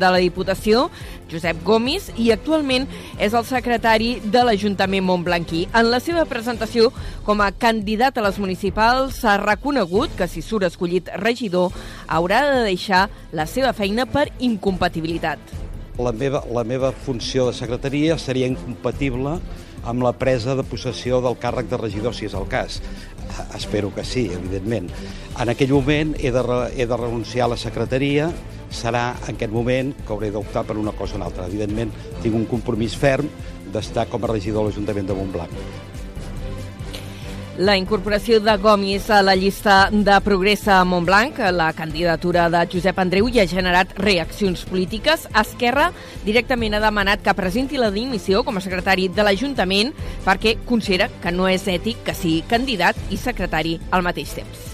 de la Diputació, Josep Gomis, i actualment és el secretari de l'Ajuntament Montblanquí. En la seva presentació com a candidat a les municipals s'ha reconegut que si surt escollit regidor haurà de deixar la seva feina per incompatibilitat. La meva, la meva funció de secretaria seria incompatible amb la presa de possessió del càrrec de regidor, si és el cas. Espero que sí, evidentment. En aquell moment he de, he de renunciar a la secretaria, serà en aquest moment que hauré d'optar per una cosa o una altra. Evidentment, tinc un compromís ferm d'estar com a regidor de l'Ajuntament de Montblanc. La incorporació de Gomis a la llista de Progressa a Montblanc, la candidatura de Josep Andreu, hi ha generat reaccions polítiques. Esquerra directament ha demanat que presenti la dimissió com a secretari de l'Ajuntament perquè considera que no és ètic que sigui candidat i secretari al mateix temps.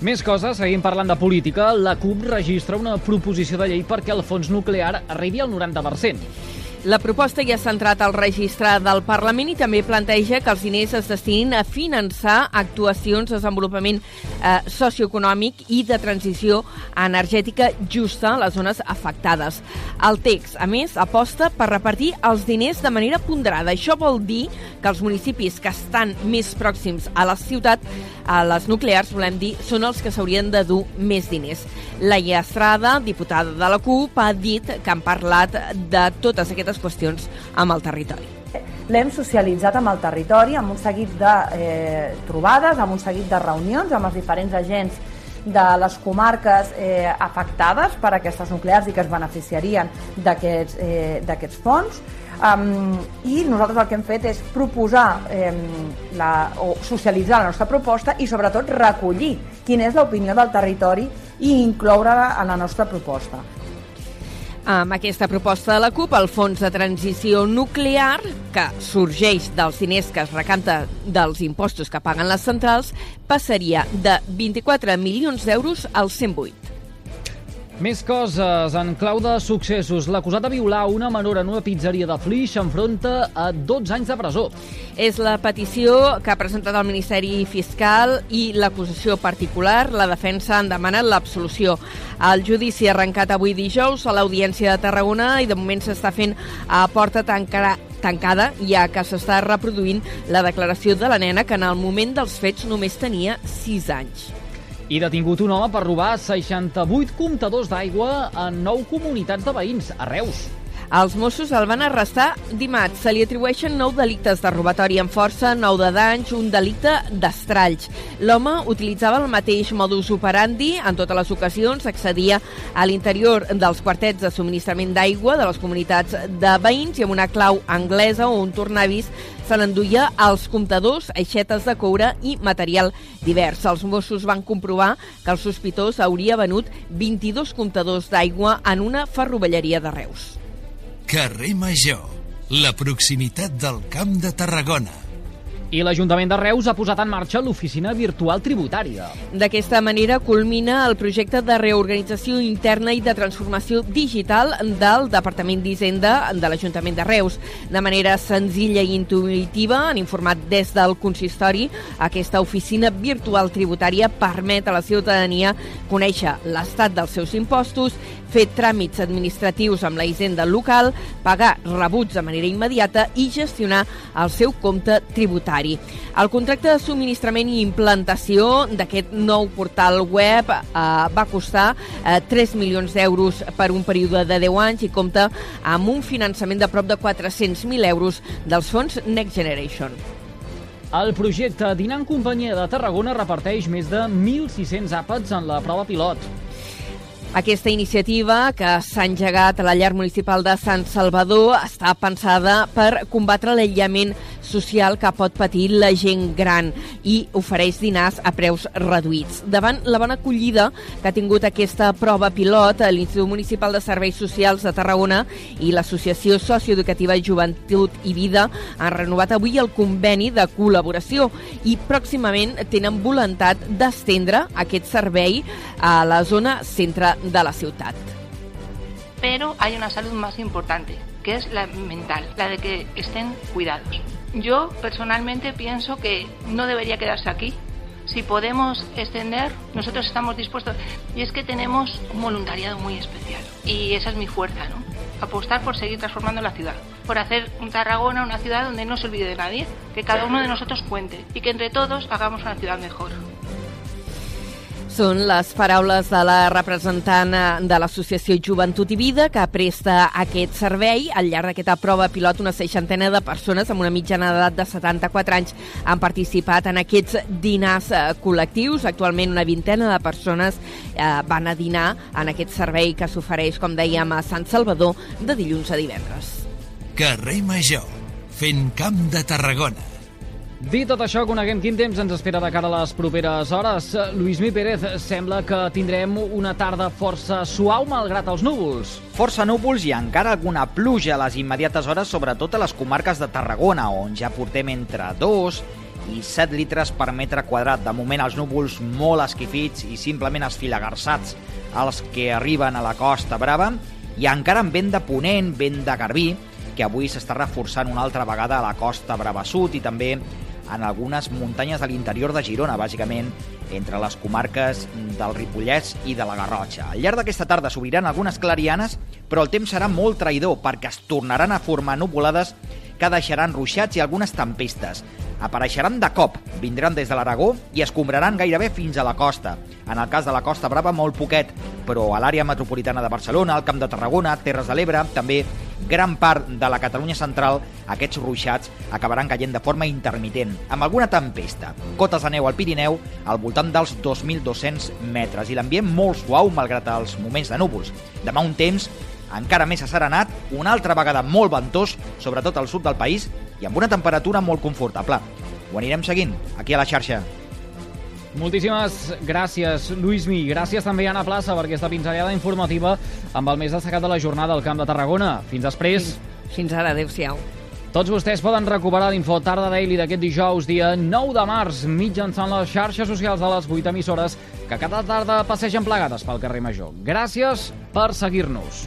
Més coses, seguim parlant de política. La CUP registra una proposició de llei perquè el fons nuclear arribi al 90%. La proposta ja ha centrat al registre del Parlament i també planteja que els diners es destinin a finançar actuacions de desenvolupament eh, socioeconòmic i de transició energètica justa a les zones afectades. El text, a més, aposta per repartir els diners de manera ponderada. Això vol dir que els municipis que estan més pròxims a la ciutat, a les nuclears, volem dir, són els que s'haurien de dur més diners. Laia Estrada, diputada de la CUP, ha dit que han parlat de totes aquestes aquestes qüestions amb el territori. L'hem socialitzat amb el territori, amb un seguit de eh, trobades, amb un seguit de reunions amb els diferents agents de les comarques eh, afectades per aquestes nuclears i que es beneficiarien d'aquests eh, fons. Um, I nosaltres el que hem fet és proposar eh, la, o socialitzar la nostra proposta i sobretot recollir quina és l'opinió del territori i incloure-la en la nostra proposta. Amb aquesta proposta de la CUP, el Fons de Transició Nuclear, que sorgeix dels diners que es recanta dels impostos que paguen les centrals, passaria de 24 milions d'euros als 108. Més coses. En clau de successos, l'acusat de violar una menor en una pizzeria de Flix s'enfronta a 12 anys de presó. És la petició que ha presentat el Ministeri Fiscal i l'acusació particular. La defensa han demanat l'absolució. El judici ha arrencat avui dijous a l'Audiència de Tarragona i de moment s'està fent a porta tancada tancada, ja que s'està reproduint la declaració de la nena que en el moment dels fets només tenia 6 anys. I detingut un home per robar 68 comptadors d'aigua en 9 comunitats de veïns, a Reus. Els Mossos el van arrestar dimarts. Se li atribueixen nou delictes de robatori amb força, nou de danys, un delicte d'estralls. L'home utilitzava el mateix modus operandi en totes les ocasions, accedia a l'interior dels quartets de subministrament d'aigua de les comunitats de veïns i amb una clau anglesa o un tornavis se n'enduia els comptadors, aixetes de coure i material divers. Els Mossos van comprovar que el sospitós hauria venut 22 comptadors d'aigua en una ferrovelleria de Reus. Carrer Major, la proximitat del Camp de Tarragona. I l'Ajuntament de Reus ha posat en marxa l'oficina virtual tributària. D'aquesta manera culmina el projecte de reorganització interna i de transformació digital del Departament d'Hisenda de l'Ajuntament de Reus. De manera senzilla i intuitiva, han informat des del consistori, aquesta oficina virtual tributària permet a la ciutadania conèixer l'estat dels seus impostos, fer tràmits administratius amb la hisenda local, pagar rebuts de manera immediata i gestionar el seu compte tributari. El contracte de subministrament i implantació d'aquest nou portal web eh, va costar eh, 3 milions d'euros per un període de 10 anys i compta amb un finançament de prop de 400.000 euros dels fons Next Generation. El projecte Dinar en companyia de Tarragona reparteix més de 1.600 àpats en la prova pilot. Aquesta iniciativa, que s'ha engegat a la llar municipal de Sant Salvador, està pensada per combatre l'aïllament social que pot patir la gent gran i ofereix dinars a preus reduïts. Davant la bona acollida que ha tingut aquesta prova pilot, l'Institut Municipal de Serveis Socials de Tarragona i l'Associació Socioeducativa Joventut i Vida han renovat avui el conveni de col·laboració i pròximament tenen voluntat d'estendre aquest servei a la zona centre de la ciutat. Pero hay una salud más importante, que es la mental, la de que estén cuidados. Yo personalmente pienso que no debería quedarse aquí, si podemos extender, nosotros estamos dispuestos. Y es que tenemos un voluntariado muy especial. Y esa es mi fuerza, ¿no? Apostar por seguir transformando la ciudad. Por hacer un Tarragona una ciudad donde no se olvide de nadie. Que cada uno de nosotros cuente. Y que entre todos hagamos una ciudad mejor. Són les paraules de la representant eh, de l'Associació Joventut i Vida que presta aquest servei. Al llarg d'aquesta prova pilot, una seixantena de persones amb una mitjana d'edat de 74 anys han participat en aquests dinars eh, col·lectius. Actualment una vintena de persones eh, van a dinar en aquest servei que s'ofereix, com dèiem, a Sant Salvador de dilluns a divendres. Carrer Major, fent camp de Tarragona. Dit tot això, coneguem quin temps ens espera de cara a les properes hores. Lluís Pérez, sembla que tindrem una tarda força suau malgrat els núvols. Força núvols i encara alguna pluja a les immediates hores, sobretot a les comarques de Tarragona, on ja portem entre 2 i 7 litres per metre quadrat. De moment els núvols molt esquifits i simplement esfilagarçats els que arriben a la Costa Brava i encara amb vent de ponent, vent de garbí, que avui s'està reforçant una altra vegada a la Costa Brava Sud i també en algunes muntanyes de l'interior de Girona, bàsicament entre les comarques del Ripollès i de la Garrotxa. Al llarg d'aquesta tarda s'obriran algunes clarianes, però el temps serà molt traïdor perquè es tornaran a formar nuvolades que deixaran ruixats i algunes tempestes. Apareixeran de cop, vindran des de l'Aragó i escombraran gairebé fins a la costa. En el cas de la Costa Brava, molt poquet, però a l'àrea metropolitana de Barcelona, al Camp de Tarragona, Terres de l'Ebre, també gran part de la Catalunya central, aquests ruixats acabaran caient de forma intermitent, amb alguna tempesta. Cotes de neu al Pirineu al voltant dels 2.200 metres i l'ambient molt suau malgrat els moments de núvols. Demà un temps encara més asserenat, una altra vegada molt ventós, sobretot al sud del país, i amb una temperatura molt confortable. Ho anirem seguint aquí a la xarxa. Moltíssimes gràcies, Lluís Mi. Gràcies també a Anna Plaça per aquesta pinzellada informativa amb el més destacat de la jornada al Camp de Tarragona. Fins després. Fins, fins ara, adeu-siau. Tots vostès poden recuperar l'info Tarda Daily d'aquest dijous, dia 9 de març, mitjançant les xarxes socials de les 8 emissores que cada tarda passegen plegades pel carrer Major. Gràcies per seguir-nos.